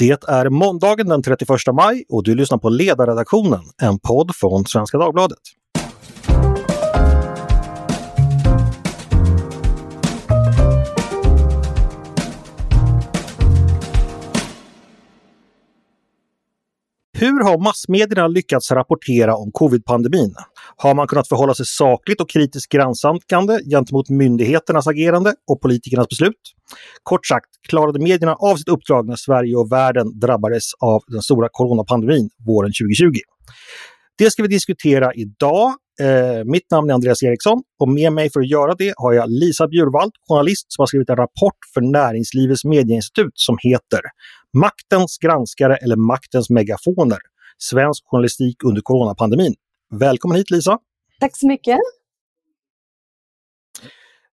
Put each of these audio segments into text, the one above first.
Det är måndagen den 31 maj och du lyssnar på Ledarredaktionen, en podd från Svenska Dagbladet. Hur har massmedierna lyckats rapportera om covid-pandemin? Har man kunnat förhålla sig sakligt och kritiskt granskande gentemot myndigheternas agerande och politikernas beslut? Kort sagt, klarade medierna av sitt uppdrag när Sverige och världen drabbades av den stora coronapandemin våren 2020? Det ska vi diskutera idag. Eh, mitt namn är Andreas Eriksson och med mig för att göra det har jag Lisa Bjurvald, journalist som har skrivit en rapport för Näringslivets medieinstitut som heter Maktens granskare eller maktens megafoner. Svensk journalistik under coronapandemin. Välkommen hit Lisa! Tack så mycket!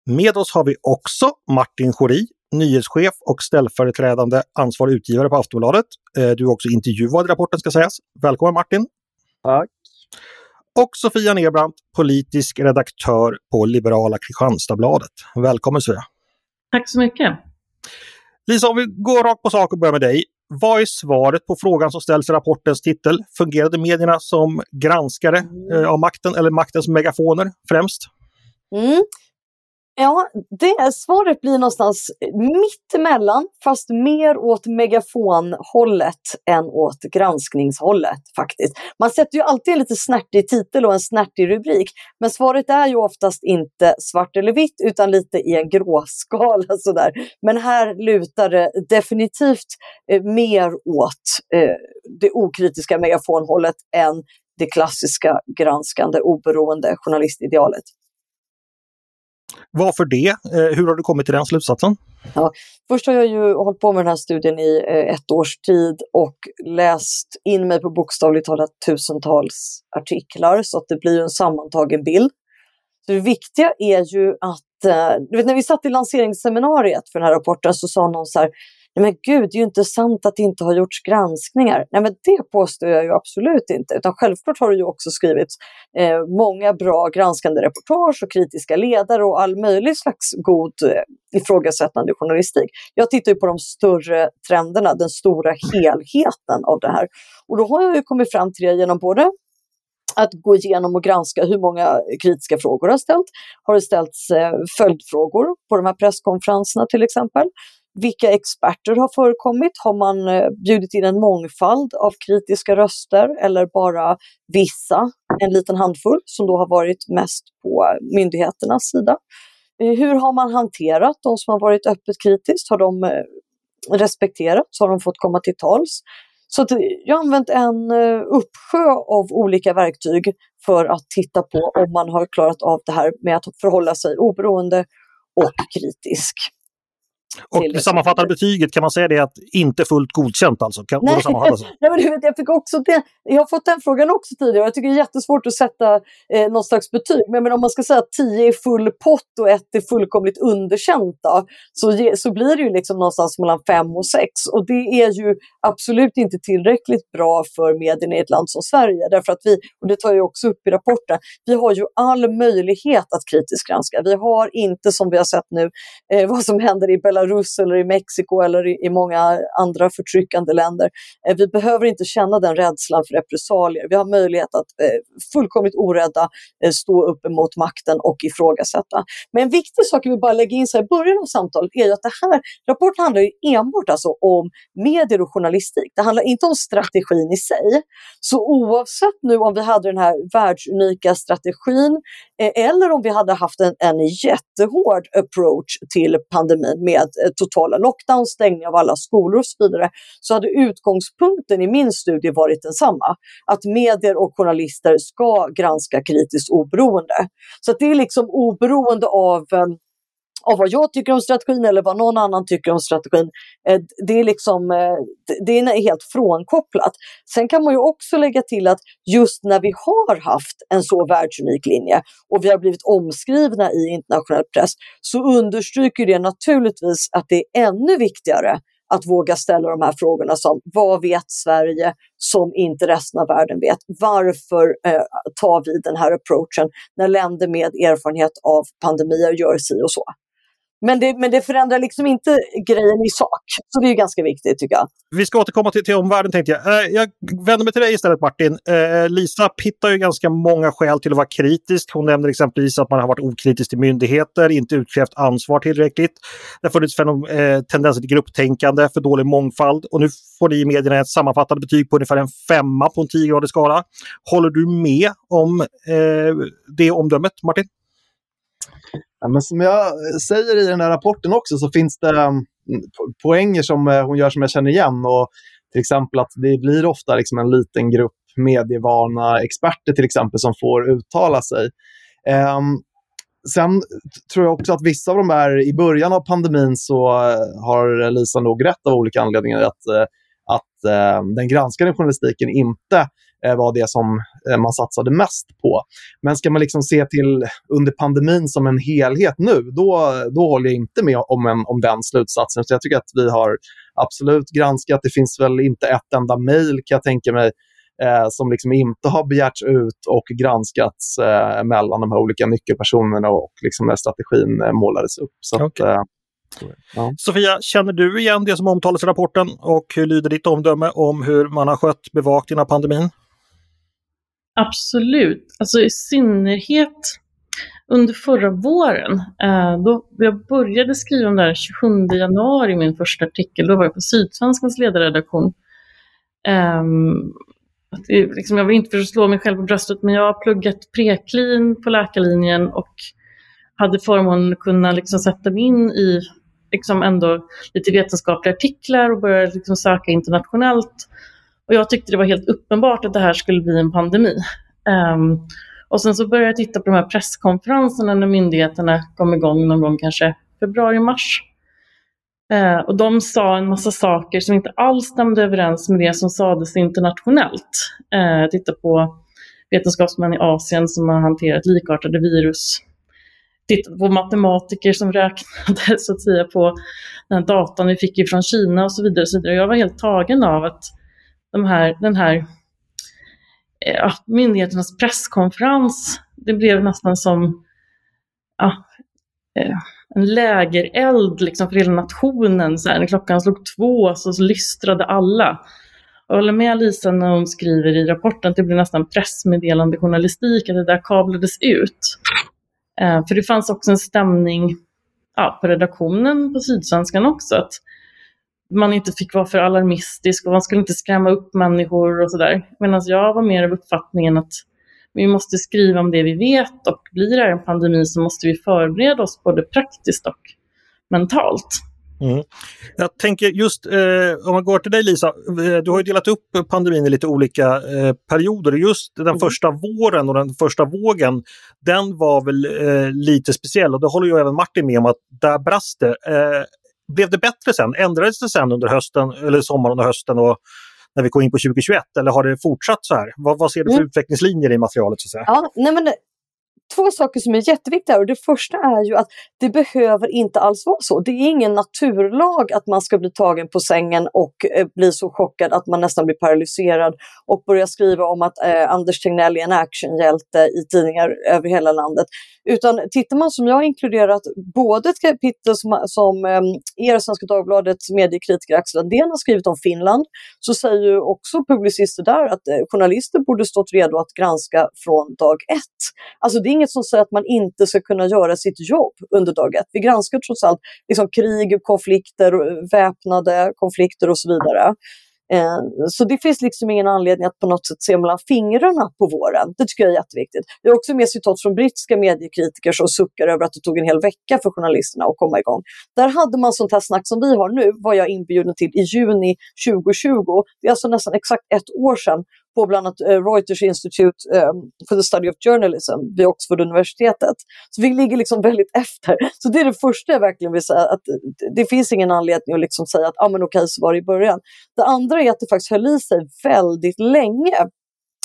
Med oss har vi också Martin Schori, nyhetschef och ställföreträdande ansvarig utgivare på Aftonbladet. Eh, du är också intervjuad i rapporten ska sägas. Välkommen Martin! Tack! Och Sofia Nerbrandt, politisk redaktör på liberala Kristianstadsbladet. Välkommen Sofia! Tack så mycket! Lisa, om vi går rakt på sak och börjar med dig. Vad är svaret på frågan som ställs i rapportens titel? Fungerade medierna som granskare eh, av makten eller maktens megafoner främst? Mm. Ja, det svaret blir någonstans mittemellan, fast mer åt megafonhållet än åt granskningshållet faktiskt. Man sätter ju alltid en lite snärtig titel och en snärtig rubrik, men svaret är ju oftast inte svart eller vitt utan lite i en gråskala sådär. Men här lutar det definitivt eh, mer åt eh, det okritiska megafonhållet än det klassiska granskande oberoende journalistidealet. Varför det? Eh, hur har du kommit till den slutsatsen? Ja, först har jag ju hållit på med den här studien i eh, ett års tid och läst in mig på bokstavligt talat tusentals artiklar så att det blir en sammantagen bild. Så det viktiga är ju att, eh, du vet när vi satt i lanseringsseminariet för den här rapporten så sa någon så här, Nej men gud, det är ju inte sant att det inte har gjorts granskningar. Nej men det påstår jag ju absolut inte, utan självklart har det ju också skrivits eh, många bra granskande reportage och kritiska ledare och all möjlig slags god eh, ifrågasättande journalistik. Jag tittar ju på de större trenderna, den stora helheten av det här. Och då har jag ju kommit fram till det genom både att gå igenom och granska hur många kritiska frågor har ställts. Har det ställts eh, följdfrågor på de här presskonferenserna till exempel? Vilka experter har förekommit? Har man eh, bjudit in en mångfald av kritiska röster eller bara vissa, en liten handfull som då har varit mest på myndigheternas sida? Eh, hur har man hanterat de som har varit öppet kritiskt? Har de eh, respekterats? Har de fått komma till tals? Så jag har använt en uppsjö av olika verktyg för att titta på om man har klarat av det här med att förhålla sig oberoende och kritisk. Och det sammanfattande betyget, kan man säga det att inte fullt godkänt alltså? Kan, Nej. Nej, men vet, jag, fick också det, jag har fått den frågan också tidigare jag tycker det är jättesvårt att sätta eh, något slags betyg. Men, men om man ska säga att 10 är full pott och 1 är fullkomligt underkänt då, så, ge, så blir det ju liksom någonstans mellan 5 och 6. Och det är ju absolut inte tillräckligt bra för medierna i ett land som Sverige. Därför att vi, och det tar jag också upp i rapporten, vi har ju all möjlighet att kritiskt granska. Vi har inte som vi har sett nu eh, vad som händer i Belarus Belarus eller i Mexiko eller i, i många andra förtryckande länder. Eh, vi behöver inte känna den rädslan för repressalier. Vi har möjlighet att eh, fullkomligt orädda eh, stå upp emot makten och ifrågasätta. Men en viktig sak vi bara lägga in så här i början av samtalet är ju att det här rapporten handlar ju enbart alltså om medier och journalistik. Det handlar inte om strategin i sig. Så oavsett nu om vi hade den här världsunika strategin Eh, eller om vi hade haft en, en jättehård approach till pandemin med eh, totala lockdowns, stängning av alla skolor och så vidare, så hade utgångspunkten i min studie varit densamma. Att medier och journalister ska granska kritiskt oberoende. Så det är liksom oberoende av eh, av vad jag tycker om strategin eller vad någon annan tycker om strategin. Eh, det är liksom eh, det är helt frånkopplat. Sen kan man ju också lägga till att just när vi har haft en så världsunik linje och vi har blivit omskrivna i internationell press så understryker det naturligtvis att det är ännu viktigare att våga ställa de här frågorna som vad vet Sverige som inte resten av världen vet? Varför eh, tar vi den här approachen när länder med erfarenhet av pandemier gör si och så? Men det, men det förändrar liksom inte grejen i sak. Så det är ganska viktigt tycker jag. Vi ska återkomma till, till omvärlden tänkte jag. Eh, jag vänder mig till dig istället Martin. Eh, Lisa hittar ju ganska många skäl till att vara kritisk. Hon nämner exempelvis att man har varit okritisk till myndigheter, inte utkrävt ansvar tillräckligt. Det har funnits eh, tendenser till grupptänkande, för dålig mångfald och nu får ni i medierna ett sammanfattande betyg på ungefär en femma på en 10-gradig skala. Håller du med om eh, det omdömet Martin? Ja, men som jag eh, säger i den här rapporten också så finns det mm, poänger som eh, hon gör som jag känner igen. Och till exempel att det blir ofta liksom en liten grupp medievana experter till exempel som får uttala sig. Um, sen tror jag också att vissa av de här, i början av pandemin så eh, har Lisa nog rätt av olika anledningar att, att um, den granskande journalistiken inte var det som eh, man satsade mest på. Men ska man liksom se till under pandemin som en helhet nu, då, då håller jag inte med om, en, om den slutsatsen. Så jag tycker att vi har absolut granskat. Det finns väl inte ett enda mejl kan jag tänka mig eh, som liksom inte har begärts ut och granskats eh, mellan de här olika nyckelpersonerna och liksom när strategin eh, målades upp. Så okay. att, Ja. Sofia, känner du igen det som omtalas i rapporten och hur lyder ditt omdöme om hur man har skött bevakningen av pandemin? Absolut, alltså i synnerhet under förra våren. Eh, då jag började skriva om det här 27 januari, min första artikel, då var jag på Sydsvenskans ledarredaktion. Ehm, liksom, jag vill inte förslå mig själv på bröstet, men jag har pluggat preklin på läkarlinjen och hade förmånen att kunna liksom, sätta mig in i liksom, ändå lite vetenskapliga artiklar och börja liksom, söka internationellt. Och jag tyckte det var helt uppenbart att det här skulle bli en pandemi. Um, och sen så började jag titta på de här presskonferenserna när myndigheterna kom igång någon gång kanske februari-mars. Uh, ehm, och de sa en massa saker som inte alls stämde överens med det som sades internationellt. Uh, jag tittade på vetenskapsmän i Asien som har hanterat likartade virus. Tittade på matematiker som räknade så att säga på den datan vi fick från Kina och så vidare. Och så vidare. Jag var helt tagen av att de här, den här eh, ja, myndigheternas presskonferens, det blev nästan som ja, eh, en lägereld liksom för hela nationen. Så här, när klockan slog två så lystrade alla. Jag håller med Lisa när hon skriver i rapporten att det blev nästan pressmeddelande journalistik, att det där kablades ut. Eh, för det fanns också en stämning ja, på redaktionen på Sydsvenskan också, att man inte fick vara för alarmistisk och man skulle inte skrämma upp människor och sådär. Medan jag var mer av uppfattningen att vi måste skriva om det vi vet och blir det en pandemi så måste vi förbereda oss både praktiskt och mentalt. Mm. Jag tänker just eh, om man går till dig Lisa, eh, du har ju delat upp pandemin i lite olika eh, perioder. Just den mm. första våren och den första vågen, den var väl eh, lite speciell och det håller ju även Martin med om att där brast det. Blev det bättre sen? Ändrades det sen under hösten eller sommaren och hösten och när vi kom in på 2021 eller har det fortsatt så här? Vad, vad ser du för mm. utvecklingslinjer i materialet? Så att säga? Ja, nej men två saker som är jätteviktiga. Och det första är ju att det behöver inte alls vara så. Det är ingen naturlag att man ska bli tagen på sängen och eh, bli så chockad att man nästan blir paralyserad och börjar skriva om att eh, Anders Tegnell är en actionhjälte i tidningar över hela landet. Utan tittar man som jag har inkluderat både ett kapitel som, som eh, er Svenska Dagbladets mediekritiker Axel Andén har skrivit om Finland, så säger ju också publicister där att eh, journalister borde stått redo att granska från dag ett. Alltså det är inget som säger att man inte ska kunna göra sitt jobb under dag ett. Vi granskar trots allt liksom krig, konflikter, väpnade konflikter och så vidare. Eh, så det finns liksom ingen anledning att på något sätt se mellan fingrarna på våren. Det tycker jag är jätteviktigt. Jag har också med citat från brittiska mediekritiker som suckar över att det tog en hel vecka för journalisterna att komma igång. Där hade man sånt här snack som vi har nu, var jag inbjuden till i juni 2020. Det är alltså nästan exakt ett år sedan på bland annat eh, Reuters Institute eh, for the Study of Journalism vid Oxford-universitetet. Så vi ligger liksom väldigt efter. Så det är det första jag verkligen vill säga, att eh, det finns ingen anledning att liksom säga att ah, men okej, så var det i början. Det andra är att det faktiskt höll i sig väldigt länge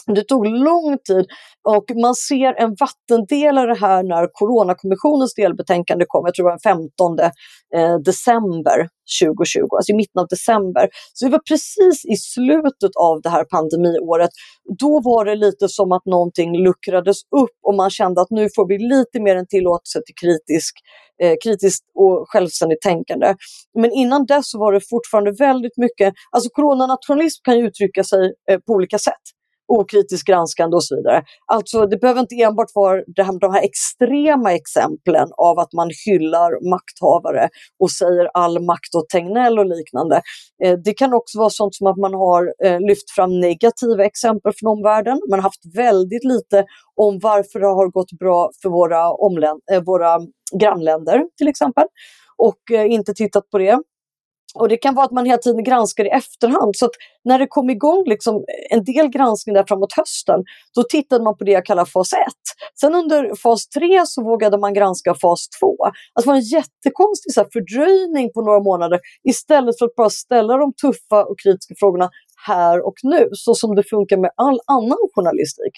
det tog lång tid och man ser en vattendelare här när Coronakommissionens delbetänkande kom, jag tror det var den 15 eh, december 2020, alltså i mitten av december. Så det var precis i slutet av det här pandemiåret. Då var det lite som att någonting luckrades upp och man kände att nu får vi lite mer en tillåtelse till kritisk, eh, kritiskt och självständigt tänkande. Men innan dess så var det fortfarande väldigt mycket, alltså coronanationalism kan ju uttrycka sig eh, på olika sätt okritiskt granskande och så vidare. Alltså det behöver inte enbart vara här, de här extrema exemplen av att man hyllar makthavare och säger all makt åt Tegnell och liknande. Eh, det kan också vara sånt som att man har eh, lyft fram negativa exempel från omvärlden. Man har haft väldigt lite om varför det har gått bra för våra, eh, våra grannländer till exempel och eh, inte tittat på det. Och det kan vara att man hela tiden granskar i efterhand. Så att när det kom igång liksom en del granskning där framåt hösten, då tittade man på det jag kallar fas 1. Sen under fas 3 så vågade man granska fas 2. Alltså det var en jättekonstig så här, fördröjning på några månader istället för att bara ställa de tuffa och kritiska frågorna här och nu, så som det funkar med all annan journalistik.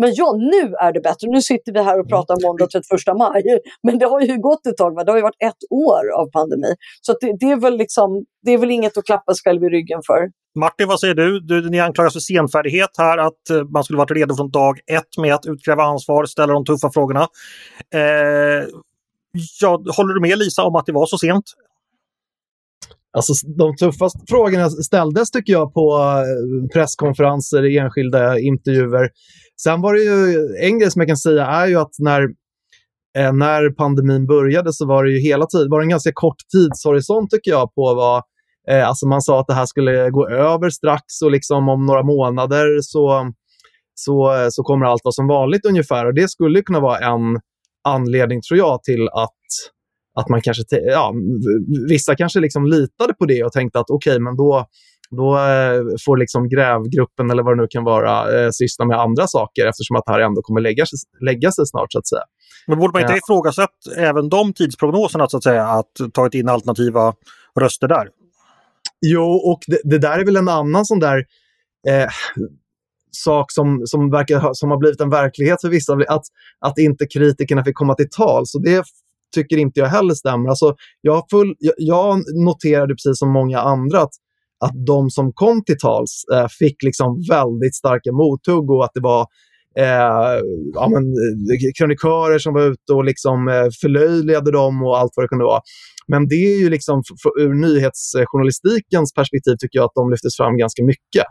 Men ja, nu är det bättre. Nu sitter vi här och pratar om måndag 31 maj. Men det har ju gått ett tag. Va? Det har ju varit ett år av pandemi. Så det, det, är väl liksom, det är väl inget att klappa sig själv i ryggen för. Martin, vad säger du? du? Ni anklagas för senfärdighet här, att eh, man skulle varit redo från dag ett med att utkräva ansvar, ställa de tuffa frågorna. Eh, ja, håller du med Lisa om att det var så sent? Alltså, de tuffaste frågorna ställdes tycker jag på eh, presskonferenser, enskilda intervjuer. Sen var det ju, en grej som jag kan säga är ju att när, eh, när pandemin började så var det ju hela tiden, var det en ganska kort tidshorisont tycker jag på vad, eh, alltså man sa att det här skulle gå över strax och liksom om några månader så, så, eh, så kommer allt vara som vanligt ungefär. Och det skulle kunna vara en anledning tror jag till att att man kanske, ja, vissa kanske liksom litade på det och tänkte att okej, okay, men då, då eh, får liksom grävgruppen eller vad det nu kan vara eh, syssla med andra saker eftersom att det här ändå kommer lägga sig, lägga sig snart så att säga. Men borde man inte ja. ifrågasatt även de tidsprognoserna så att säga, att tagit in alternativa röster där? Jo, och det, det där är väl en annan sån där eh, sak som, som, verkar, som har blivit en verklighet för vissa, att, att inte kritikerna fick komma till tal. Så det tycker inte jag heller stämmer. Alltså, jag, full, jag, jag noterade precis som många andra att att de som kom till tals eh, fick liksom väldigt starka mothugg och att det var eh, ja, men, eh, kronikörer som var ute och liksom, eh, förlöjligade dem och allt vad det kunde vara. Men det är ju liksom, ur nyhetsjournalistikens perspektiv tycker jag att de lyftes fram ganska mycket.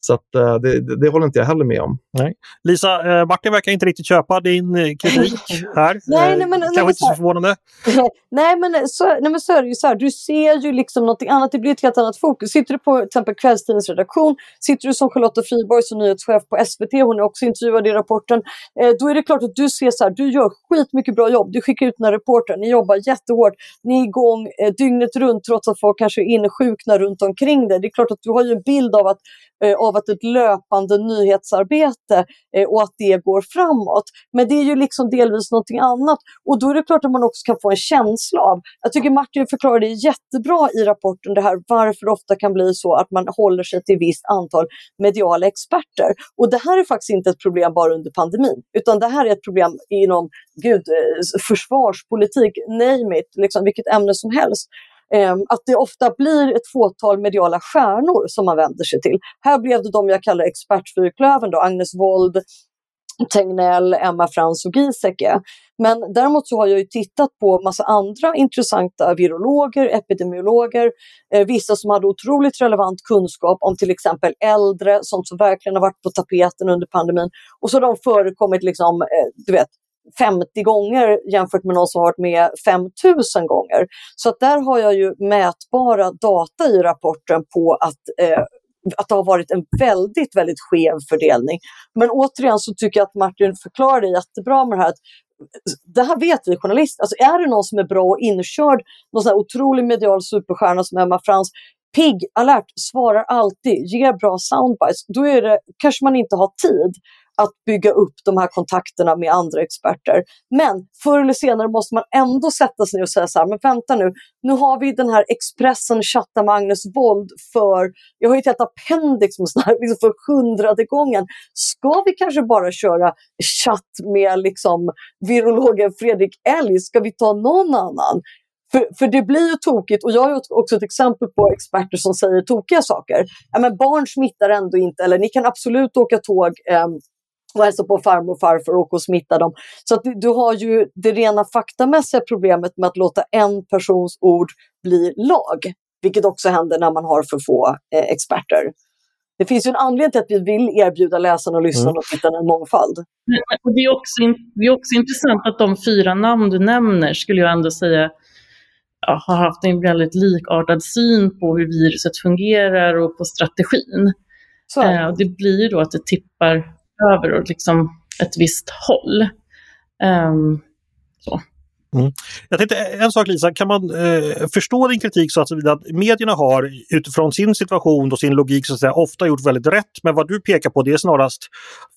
Så att, uh, det, det, håller inte jag heller med om. Nej. Lisa, uh, Martin verkar inte riktigt köpa din uh, kritik här. nej, nej, men, Kanske inte så förvånande. nej, men så, nej, men så är det ju så här. Du ser ju liksom något annat. Det blir ett helt annat fokus. Sitter du på till exempel kvällstidningens redaktion, sitter du som Charlotta Friborg som nyhetschef på SVT, hon är också intervjuad i rapporten. Eh, då är det klart att du ser så här, du gör skitmycket bra jobb. Du skickar ut den här reportern, ni jobbar jättehårt, ni är igång eh, dygnet runt trots att folk kanske är insjukna runt omkring dig. Det är klart att du har ju en bild av att Eh, av att ett löpande nyhetsarbete eh, och att det går framåt. Men det är ju liksom delvis någonting annat och då är det klart att man också kan få en känsla av, jag tycker Martin förklarar det jättebra i rapporten det här varför det ofta kan bli så att man håller sig till visst antal mediala experter. Och det här är faktiskt inte ett problem bara under pandemin, utan det här är ett problem inom gud, eh, försvarspolitik, name it, liksom vilket ämne som helst. Ehm, att det ofta blir ett fåtal mediala stjärnor som man vänder sig till. Här blev det de jag kallar expertfyrklövern, då, Agnes Wold, Tegnell, Emma Frans och Giesecke. Men däremot så har jag ju tittat på massa andra intressanta virologer, epidemiologer, eh, vissa som hade otroligt relevant kunskap om till exempel äldre, sånt som verkligen har varit på tapeten under pandemin. Och så har de förekommit liksom, eh, du vet, 50 gånger jämfört med någon som har varit med 5000 gånger. Så att där har jag ju mätbara data i rapporten på att eh, att det har varit en väldigt, väldigt skev fördelning. Men återigen så tycker jag att Martin förklarar det jättebra med det här. Att eh, det här vet vi journalister. Alltså är det någon som är bra och inkörd, någon sån här otrolig medial superstjärna som Emma Frans, pigg, alert, svarar alltid, ger bra soundbites, då är det, kanske man inte har tid att bygga upp de här kontakterna med andra experter. Men förr eller senare måste man ändå sätta sig ner och säga så här, men vänta nu, nu har vi den här Expressen chatta Magnus Wold för, jag har ju ett helt appendix med sådana här, liksom för hundrade gången. Ska vi kanske bara köra chatt med liksom virologen Fredrik Elg? Ska vi ta någon annan? För, för det blir ju tokigt och jag har också ett exempel på experter som säger tokiga saker. Ja, men barn smittar ändå inte, eller ni kan absolut åka tåg eh, och hälsa på farmor och farfar och åka och smitta dem. Så att du har ju det rena faktamässiga problemet med att låta en persons ord bli lag, vilket också händer när man har för få eh, experter. Det finns ju en anledning till att vi vill erbjuda läsarna och lyssnarna mm. och tittarna en mångfald. Och det, är också, det är också intressant att de fyra namn du nämner skulle jag ändå säga ja, har haft en väldigt likartad syn på hur viruset fungerar och på strategin. Eh, och det blir ju då att det tippar över åt liksom ett visst håll. Um, så. Mm. Jag tänkte en sak Lisa, kan man eh, förstå din kritik så att, att medierna har utifrån sin situation och sin logik så att säga, ofta gjort väldigt rätt. Men vad du pekar på det är snarast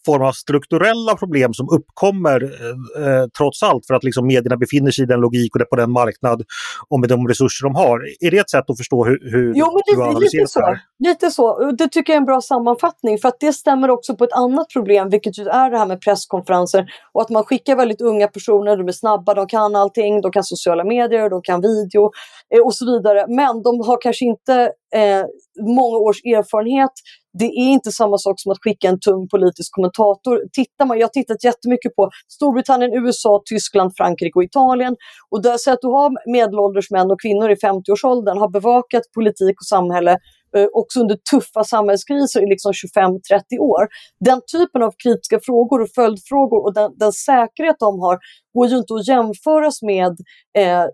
form av strukturella problem som uppkommer eh, eh, trots allt för att liksom, medierna befinner sig i den logik och det på den marknad och med de resurser de har. Är det ett sätt att förstå hur, hur jo, men du analyserar lite så. Lite så. Det tycker jag är en bra sammanfattning för att det stämmer också på ett annat problem vilket är det här med presskonferenser och att man skickar väldigt unga personer, de är snabba, de kan allting, de kan sociala medier, de kan video eh, och så vidare. Men de har kanske inte eh, många års erfarenhet. Det är inte samma sak som att skicka en tung politisk kommentator. Tittar man, jag har tittat jättemycket på Storbritannien, USA, Tyskland, Frankrike och Italien. Och där ser att du har medelålders män och kvinnor i 50-årsåldern har bevakat politik och samhälle Eh, också under tuffa samhällskriser i liksom 25-30 år. Den typen av kritiska frågor och följdfrågor och den, den säkerhet de har går ju inte att jämföras med eh,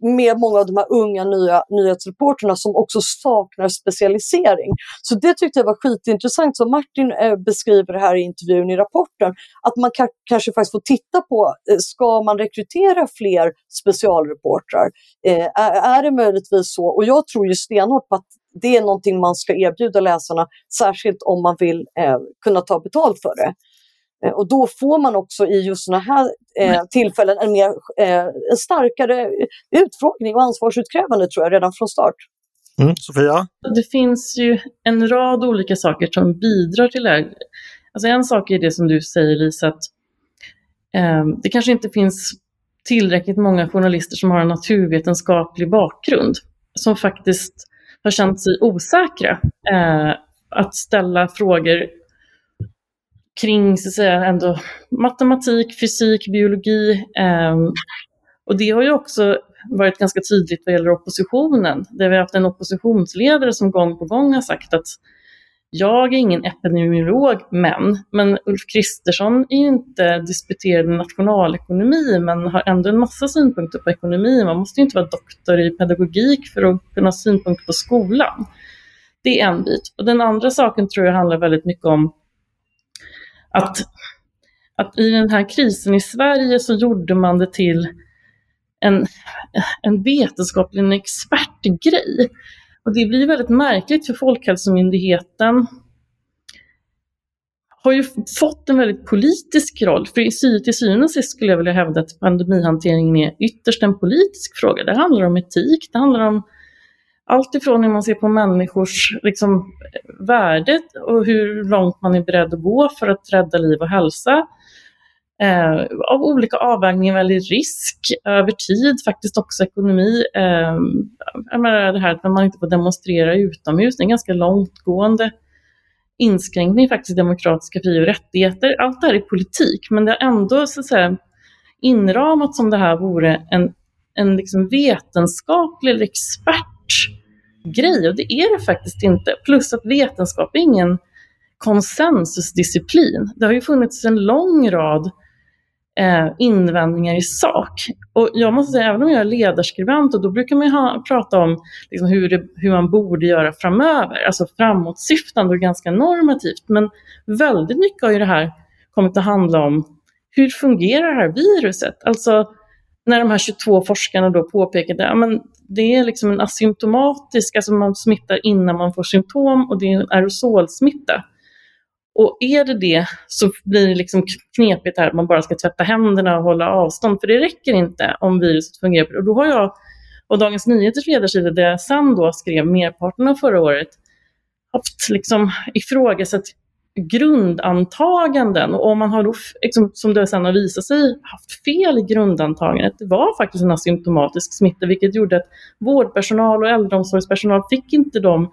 med många av de här unga nya nyhetsreporterna som också saknar specialisering. Så det tyckte jag var skitintressant som Martin eh, beskriver här i intervjun i rapporten. Att man ka kanske faktiskt får titta på, eh, ska man rekrytera fler specialreportrar? Eh, är, är det möjligtvis så? Och jag tror ju stenhårt på att det är någonting man ska erbjuda läsarna, särskilt om man vill eh, kunna ta betalt för det. Eh, och då får man också i just sådana här eh, tillfällen en, mer, eh, en starkare utfrågning och ansvarsutkrävande tror jag redan från start. Mm, Sofia? Det finns ju en rad olika saker som bidrar till det här. Alltså en sak är det som du säger Lisa, att eh, det kanske inte finns tillräckligt många journalister som har en naturvetenskaplig bakgrund, som faktiskt har känt sig osäkra eh, att ställa frågor kring så att säga, ändå matematik, fysik, biologi. Eh, och det har ju också varit ganska tydligt vad gäller oppositionen, där vi har haft en oppositionsledare som gång på gång har sagt att jag är ingen epidemiolog, men, men Ulf Kristersson är ju inte disputerad i nationalekonomi, men har ändå en massa synpunkter på ekonomi. Man måste ju inte vara doktor i pedagogik för att kunna ha synpunkter på skolan. Det är en bit. Och den andra saken tror jag handlar väldigt mycket om att, att i den här krisen i Sverige så gjorde man det till en, en vetenskaplig en expertgrej. Och det blir väldigt märkligt för Folkhälsomyndigheten har ju fått en väldigt politisk roll. För till syvende och sist skulle jag vilja hävda att pandemihanteringen är ytterst en politisk fråga. Det handlar om etik, det handlar om allt ifrån hur man ser på människors liksom, värde och hur långt man är beredd att gå för att rädda liv och hälsa. Eh, av olika avvägningar väljer risk över tid, faktiskt också ekonomi. Eh, jag menar det här att man inte får demonstrera utomhus, det är en ganska långtgående inskränkning faktiskt i demokratiska fri och rättigheter. Allt det här är politik, men det är ändå så att säga, inramat som det här vore en, en liksom vetenskaplig eller expertgrej, och det är det faktiskt inte. Plus att vetenskap är ingen konsensusdisciplin. Det har ju funnits en lång rad eh, invändningar i sak. Och jag måste säga, även om jag är ledarskribent, och då brukar man ha, prata om liksom, hur, det, hur man borde göra framöver, alltså framåtsyftande och ganska normativt. Men väldigt mycket av det här kommit att handla om hur fungerar det här viruset? Alltså när de här 22 forskarna då påpekade att ja, det är liksom en asymptomatisk, alltså man smittar innan man får symptom och det är en aerosolsmitta. Och är det det så blir det liksom knepigt här att man bara ska tvätta händerna och hålla avstånd, för det räcker inte om viruset fungerar. Och då har jag och Dagens Nyheters ledarsida, där jag sen då skrev merparten av förra året, haft liksom ifrågasatt grundantaganden och om man har då, liksom, som det sen har visat sig, haft fel i grundantagandet. Det var faktiskt en asymptomatisk smitta vilket gjorde att vårdpersonal och äldreomsorgspersonal fick inte de,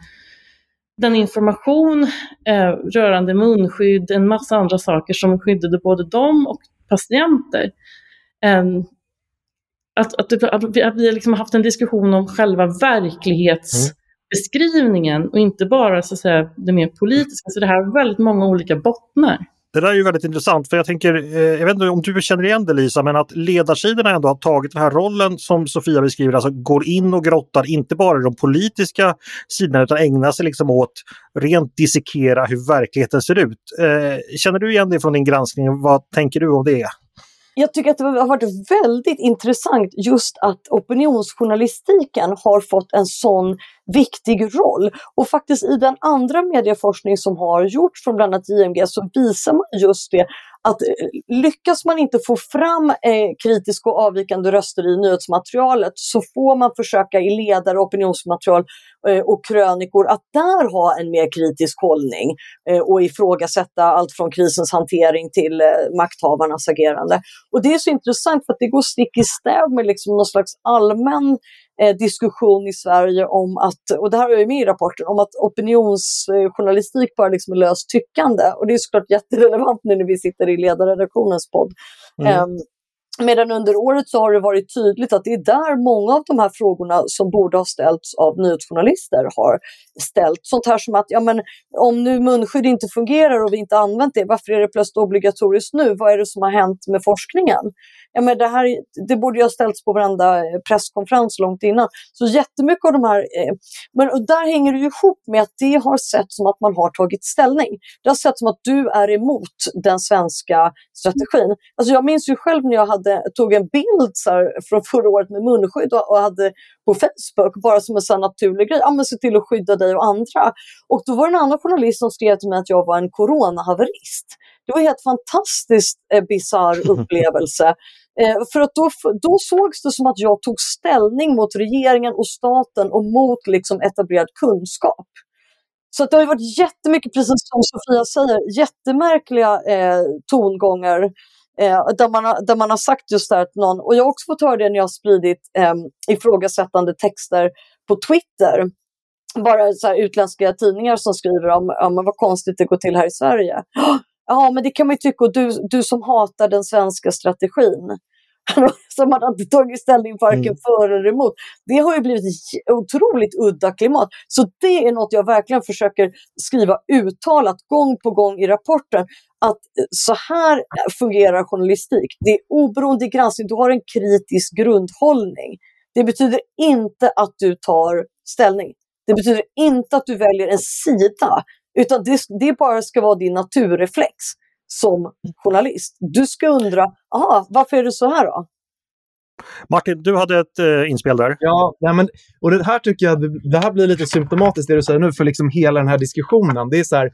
den information eh, rörande munskydd, en massa andra saker som skyddade både dem och patienter. Eh, att, att, att, vi, att vi liksom har haft en diskussion om själva verklighetsbeskrivningen mm och inte bara så att säga, det mer politiska. Så det här har väldigt många olika bottnar. Det där är ju väldigt intressant för jag tänker, eh, jag vet inte om du känner igen det Lisa, men att ledarsidorna ändå har tagit den här rollen som Sofia beskriver, alltså går in och grottar inte bara i de politiska sidorna utan ägnar sig liksom åt rent dissekera hur verkligheten ser ut. Eh, känner du igen det från din granskning? Vad tänker du om det? Jag tycker att det har varit väldigt intressant just att opinionsjournalistiken har fått en sån viktig roll. Och faktiskt i den andra medieforskning som har gjorts från bland annat JMG så visar man just det att eh, lyckas man inte få fram eh, kritiska och avvikande röster i nyhetsmaterialet så får man försöka i ledare, opinionsmaterial eh, och krönikor att där ha en mer kritisk hållning eh, och ifrågasätta allt från krisens hantering till eh, makthavarnas agerande. Och det är så intressant för att det går stick i stäv med liksom någon slags allmän eh, diskussion i Sverige om att, och det här är ju med i rapporten, om att opinionsjournalistik bara liksom är löst tyckande. Och det är såklart jätterelevant nu när vi sitter i ledarredaktionens podd. Mm. Um, Medan under året så har det varit tydligt att det är där många av de här frågorna som borde ha ställts av nyhetsjournalister har ställt. Sånt här som att ja, men, om nu munskydd inte fungerar och vi inte använt det, varför är det plötsligt obligatoriskt nu? Vad är det som har hänt med forskningen? Ja, men det, här, det borde ju ha ställts på varenda eh, presskonferens långt innan. Så jättemycket av de här, eh, men och där hänger det ihop med att det har sett som att man har tagit ställning. Det har sett som att du är emot den svenska strategin. Alltså jag minns ju själv när jag hade, tog en bild så här, från förra året med munskydd och, och hade på Facebook, bara som en sån naturlig grej, ja men se till att skydda dig och andra. Och då var det en annan journalist som skrev till mig att jag var en coronahaverist. Det var en helt fantastiskt eh, bisarr upplevelse. Eh, för att då, då sågs det som att jag tog ställning mot regeringen och staten och mot liksom, etablerad kunskap. Så det har varit jättemycket, precis som Sofia säger, jättemärkliga eh, tongångar eh, där, man har, där man har sagt just det att någon, och jag har också fått höra det när jag har spridit eh, ifrågasättande texter på Twitter. Bara så utländska tidningar som skriver om, om vad konstigt det går till här i Sverige. Ja, men det kan man ju tycka, och du, du som hatar den svenska strategin. som man inte tagit ställning varken mm. för eller emot. Det har ju blivit otroligt udda klimat. Så det är något jag verkligen försöker skriva uttalat gång på gång i rapporten. Att eh, så här fungerar journalistik. Det är oberoende granskning, du har en kritisk grundhållning. Det betyder inte att du tar ställning. Det betyder inte att du väljer en sida, utan det, det bara ska vara din naturreflex som journalist. Du ska undra, aha, varför är det så här då? Martin, du hade ett eh, inspel där. Ja, nej, men, och det här tycker jag det här blir lite symptomatiskt det du säger nu för liksom hela den här diskussionen. Det är så här,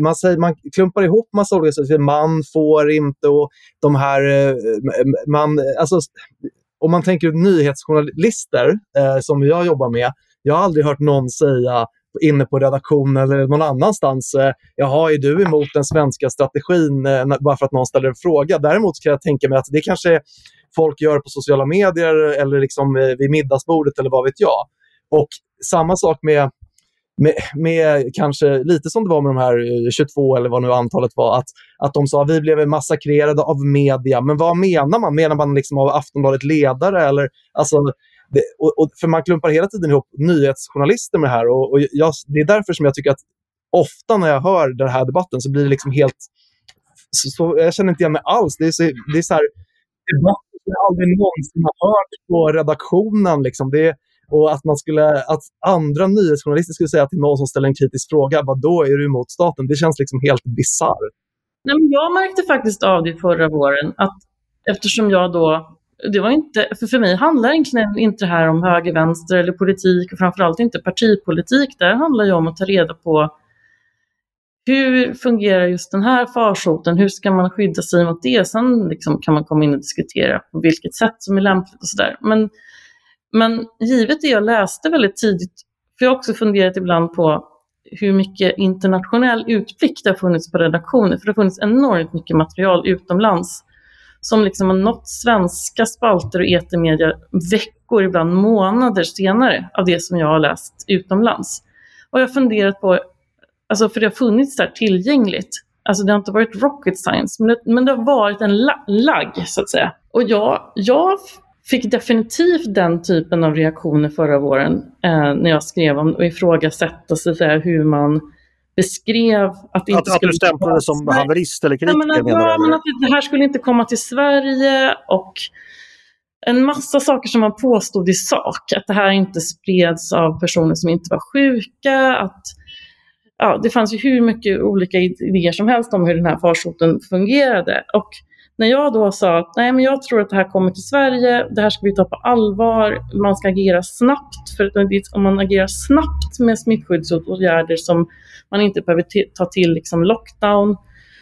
man, säger, man klumpar ihop massa olika saker. Man får inte och de här... Eh, man, alltså, om man tänker nyhetsjournalister eh, som jag jobbar med. Jag har aldrig hört någon säga inne på redaktionen eller någon annanstans. Eh, Jaha, är du emot den svenska strategin eh, bara för att någon ställer en fråga? Däremot kan jag tänka mig att det kanske folk gör på sociala medier eller liksom eh, vid middagsbordet eller vad vet jag. Och samma sak med, med, med, kanske lite som det var med de här eh, 22 eller vad nu antalet var, att, att de sa att vi blev massakrerade av media. Men vad menar man? Menar man liksom av Aftonbladet ledare? Eller, alltså, det, och, och, för man klumpar hela tiden ihop nyhetsjournalister med det här. Och, och jag, det är därför som jag tycker att ofta när jag hör den här debatten så blir det liksom helt... Så, så jag känner inte igen mig alls. Det är så, det är så här, debatter som jag aldrig någonsin har hört på redaktionen. Liksom. Det, och att, man skulle, att andra nyhetsjournalister skulle säga till någon som ställer en kritisk fråga, vad då är du emot staten? Det känns liksom helt bisarrt. jag märkte faktiskt av det förra våren, att eftersom jag då det var inte, för, för mig handlar egentligen inte det här om höger, vänster eller politik och framförallt inte partipolitik. Det handlar ju om att ta reda på hur fungerar just den här farsoten? Hur ska man skydda sig mot det? Sen liksom kan man komma in och diskutera på vilket sätt som är lämpligt och sådär. Men, men givet det jag läste väldigt tidigt, för jag har också funderat ibland på hur mycket internationell utblick det har funnits på redaktioner, för det har funnits enormt mycket material utomlands som liksom har nått svenska spalter och etermedia veckor, ibland månader senare av det som jag har läst utomlands. Och jag har funderat på, alltså för det har funnits där tillgängligt, alltså det har inte varit rocket science, men det, men det har varit en la lagg så att säga. Och jag, jag fick definitivt den typen av reaktioner förra våren eh, när jag skrev om och ifrågasätta så att säga, hur man beskrev att det inte att, skulle... Att du stämplades som haverist eller kritiker? Ja, men, ja, men att det här skulle inte komma till Sverige och en massa saker som man påstod i sak. Att det här inte spreds av personer som inte var sjuka. Att, ja, det fanns ju hur mycket olika idéer som helst om hur den här farsoten fungerade. Och när jag då sa att nej, men jag tror att det här kommer till Sverige, det här ska vi ta på allvar, man ska agera snabbt, för om man agerar snabbt med smittskyddsåtgärder som man inte behöver ta till liksom lockdown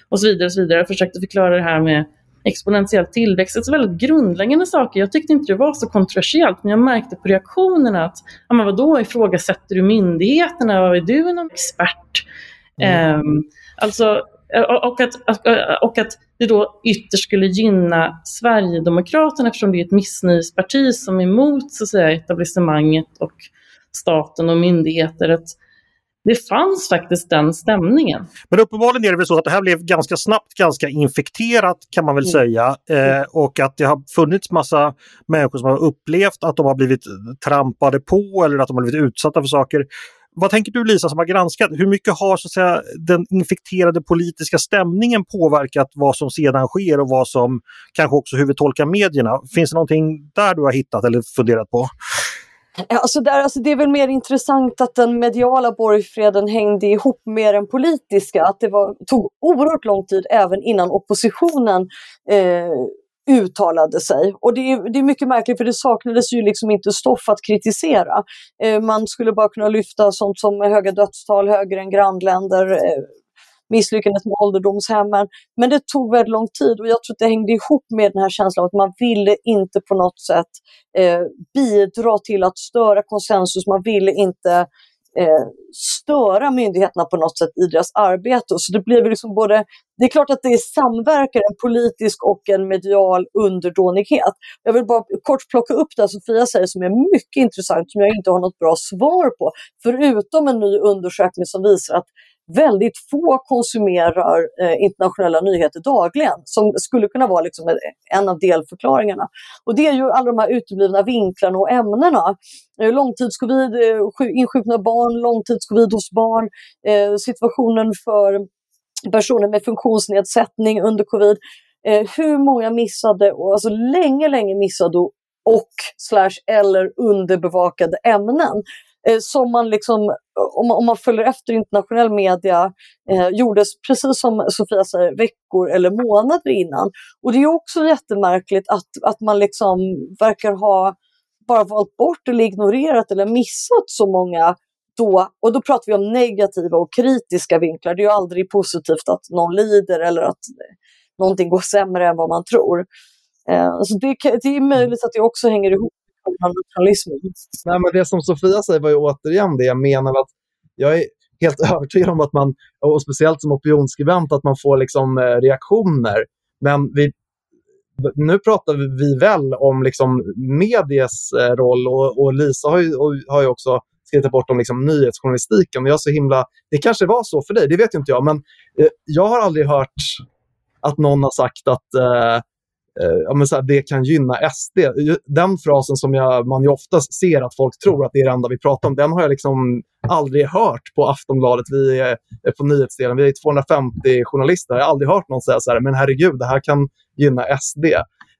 och så vidare. Och så vidare. Jag försökte förklara det här med exponentiell tillväxt, alltså väldigt grundläggande saker. Jag tyckte inte det var så kontroversiellt, men jag märkte på reaktionerna att, ja men vadå, ifrågasätter du myndigheterna? Är du någon expert? Mm. Um, alltså, och att, och att det då ytterst skulle gynna Sverigedemokraterna eftersom det är ett missnöjesparti som är emot så att säga, etablissemanget och staten och myndigheter. Att det fanns faktiskt den stämningen. Men uppenbarligen är det väl så att det här blev ganska snabbt ganska infekterat kan man väl mm. säga. Eh, och att det har funnits massa människor som har upplevt att de har blivit trampade på eller att de har blivit utsatta för saker. Vad tänker du Lisa som har granskat? Hur mycket har så att säga, den infekterade politiska stämningen påverkat vad som sedan sker och vad som kanske också hur vi tolkar medierna? Finns det någonting där du har hittat eller funderat på? Alltså där, alltså det är väl mer intressant att den mediala borgfreden hängde ihop med den politiska. Att det var, tog oerhört lång tid även innan oppositionen eh, uttalade sig. Och det är, det är mycket märkligt för det saknades ju liksom inte stoff att kritisera. Eh, man skulle bara kunna lyfta sånt som höga dödstal, högre än grannländer, eh, misslyckandet med ålderdomshemmen. Men det tog väldigt lång tid och jag tror att det hängde ihop med den här känslan av att man ville inte på något sätt eh, bidra till att störa konsensus. Man ville inte eh, störa myndigheterna på något sätt i deras arbete. Så det blir liksom både, det är klart att det samverkar en politisk och en medial underdånighet. Jag vill bara kort plocka upp det Sofia säger som är mycket intressant, som jag inte har något bra svar på. Förutom en ny undersökning som visar att väldigt få konsumerar eh, internationella nyheter dagligen, som skulle kunna vara liksom en av delförklaringarna. Och det är ju alla de här uteblivna vinklarna och ämnena. Eh, långtidscovid, eh, insjukna barn, långtidscovid hos barn, eh, situationen för personer med funktionsnedsättning under covid. Eh, hur många missade, alltså länge, länge missade och slash eller underbevakade ämnen eh, som man liksom, om man, om man följer efter internationell media, eh, gjordes precis som Sofia säger, veckor eller månader innan. Och det är också jättemärkligt att, att man liksom verkar ha bara valt bort eller ignorerat eller missat så många då, och då pratar vi om negativa och kritiska vinklar. Det är ju aldrig positivt att någon lider eller att eh, någonting går sämre än vad man tror. Eh, så det, det är möjligt att det också hänger ihop nationalismen. Nej, men det som Sofia säger var ju återigen det jag menar att jag är helt övertygad om att man, och speciellt som opinionsskribent, att man får liksom eh, reaktioner. Men vi, nu pratar vi väl om liksom medies eh, roll och, och Lisa har ju, och, har ju också skrivit bort om liksom nyhetsjournalistiken. jag så himla, det kanske var så för dig, det vet inte jag, men eh, jag har aldrig hört att någon har sagt att eh, Eh, ja, men så här, det kan gynna SD. Den frasen som jag, man ju ofta ser att folk tror att det är det enda vi pratar om, den har jag liksom aldrig hört på Aftonbladet. Vi är på nyhetsdelen, vi är 250 journalister. Jag har aldrig hört någon säga så här, men herregud, det här kan gynna SD.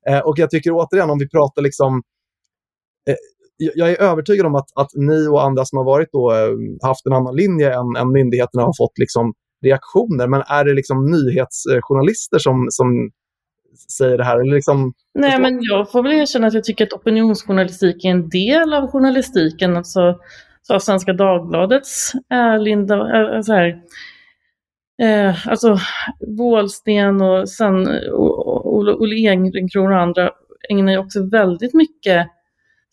Eh, och jag tycker återigen, om vi pratar liksom eh, jag är övertygad om att, att ni och andra som har varit då, eh, haft en annan linje än, än myndigheterna har fått liksom reaktioner. Men är det liksom nyhetsjournalister som, som säger det här? Eller liksom, Nej, men jag får väl erkänna att jag tycker att opinionsjournalistik är en del av journalistiken. Alltså, så Svenska Dagbladets äh, Linda, äh, så här, eh, alltså Wåhlsten och sen Olle Ehrencrona och andra ägnar ju också väldigt mycket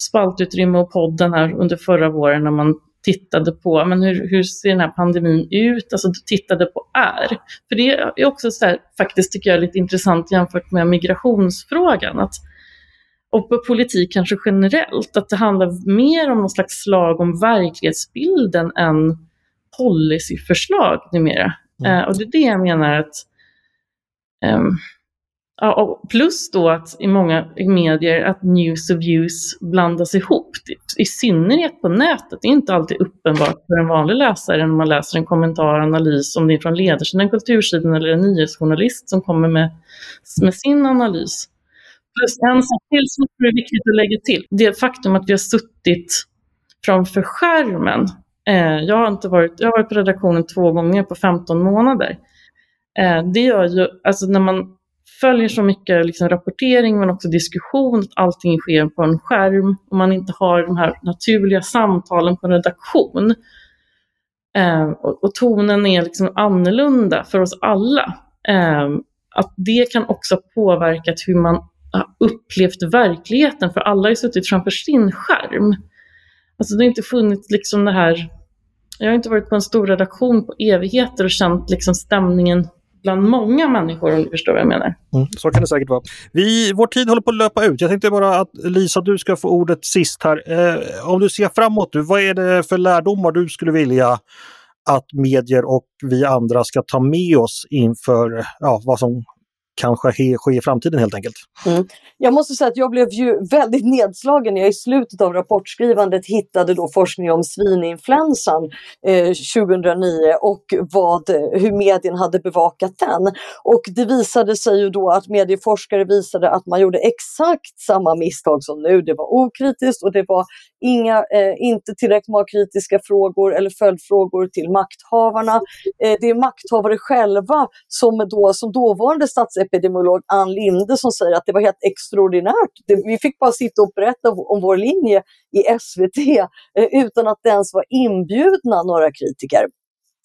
spaltutrymme och podden här under förra våren när man tittade på men hur, hur ser den här pandemin ut, alltså tittade på är. För det är också så här, faktiskt tycker jag lite intressant jämfört med migrationsfrågan. Att, och på politik kanske generellt, att det handlar mer om någon slags slag om verklighetsbilden än policyförslag numera. Mm. Uh, och det är det jag menar att um, Ja, och plus då att i många medier att news och views blandas ihop. Typ. I synnerhet på nätet. Det är inte alltid uppenbart för en vanlig läsare när man läser en kommentar, analys, om det är från ledarsidan, kultursidan eller en nyhetsjournalist som kommer med, med sin analys. Plus en sak till som är viktigt att lägga till. Det faktum att vi har suttit framför skärmen. Eh, jag, har inte varit, jag har varit på redaktionen två gånger på 15 månader. Eh, det gör ju, alltså när man följer så mycket liksom rapportering men också diskussion, att allting sker på en skärm och man inte har de här naturliga samtalen på en redaktion. Eh, och, och, tonen är liksom annorlunda för oss alla. Eh, att det kan också ha påverkat hur man har upplevt verkligheten, för alla har ju suttit framför sin skärm. Alltså det har inte funnits liksom det här, jag har inte varit på en stor redaktion på evigheter och känt liksom stämningen bland många människor om du förstår vad jag menar. Mm, så kan det säkert vara. Vi, vår tid håller på att löpa ut. Jag tänkte bara att Lisa, du ska få ordet sist här. Eh, om du ser framåt, du, vad är det för lärdomar du skulle vilja att medier och vi andra ska ta med oss inför ja, vad som kanske ske, ske i framtiden helt enkelt. Mm. Jag måste säga att jag blev ju väldigt nedslagen när jag i slutet av rapportskrivandet hittade då forskning om svininfluensan eh, 2009 och vad, hur medien hade bevakat den. Och det visade sig ju då att medieforskare visade att man gjorde exakt samma misstag som nu. Det var okritiskt och det var inga, eh, inte tillräckligt många kritiska frågor eller följdfrågor till makthavarna. Eh, det är makthavare själva som, då, som dåvarande statsepidemiolog epidemiolog Ann Linde som säger att det var helt extraordinärt. Vi fick bara sitta och berätta om vår linje i SVT eh, utan att det ens var inbjudna några kritiker.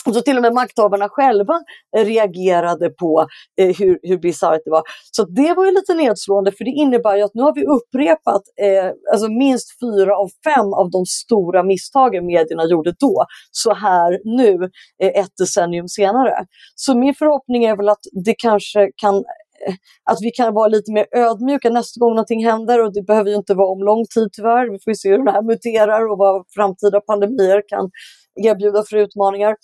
Så till och med makthavarna själva reagerade på eh, hur, hur bisarrt det var. Så det var ju lite nedslående för det innebär ju att nu har vi upprepat eh, alltså minst fyra av fem av de stora misstagen medierna gjorde då, så här nu eh, ett decennium senare. Så min förhoppning är väl att det kanske kan eh, att vi kan vara lite mer ödmjuka nästa gång någonting händer och det behöver ju inte vara om lång tid tyvärr. Vi får se hur det här muterar och vad framtida pandemier kan erbjuda för utmaningar.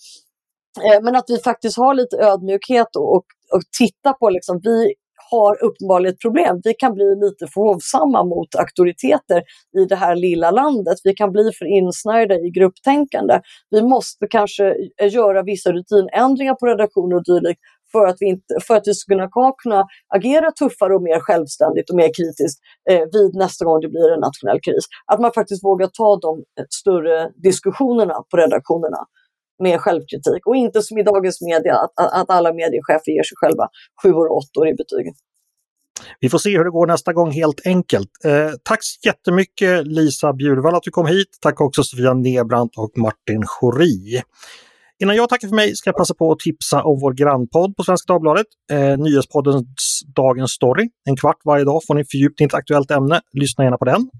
Eh, men att vi faktiskt har lite ödmjukhet och, och, och titta på liksom, vi har uppenbarligen ett problem. Vi kan bli lite för hovsamma mot auktoriteter i det här lilla landet. Vi kan bli för insnärjda i grupptänkande. Vi måste kanske göra vissa rutinändringar på redaktioner och dylikt för att vi, inte, för att vi ska kunna, agera tuffare och mer självständigt och mer kritiskt eh, vid nästa gång det blir en nationell kris. Att man faktiskt vågar ta de eh, större diskussionerna på redaktionerna med självkritik och inte som i dagens media att, att alla mediechefer ger sig själva sju och åttor i betyg. Vi får se hur det går nästa gång helt enkelt. Eh, tack så jättemycket Lisa Bjurvall att du kom hit. Tack också Sofia Nebrant och Martin Schori. Innan jag tackar för mig ska jag passa på att tipsa om vår grannpodd på Svenska Dagbladet. Eh, nyhetspoddens Dagens Story. En kvart varje dag får ni fördjupning i ett aktuellt ämne. Lyssna gärna på den.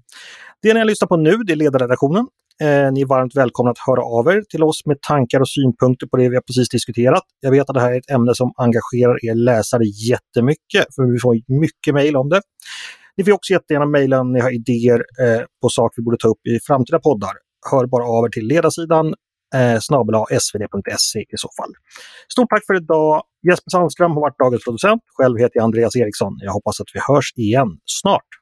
Det ni lyssnar på nu det är ledarredaktionen. Eh, ni är varmt välkomna att höra av er till oss med tankar och synpunkter på det vi har precis diskuterat. Jag vet att det här är ett ämne som engagerar er läsare jättemycket, för vi får mycket mejl om det. Ni får också jättegärna mejla om ni har idéer eh, på saker vi borde ta upp i framtida poddar. Hör bara av er till ledarsidan eh, svd.se i så fall. Stort tack för idag! Jesper Sandström har varit dagens producent. Själv heter jag Andreas Eriksson. Jag hoppas att vi hörs igen snart.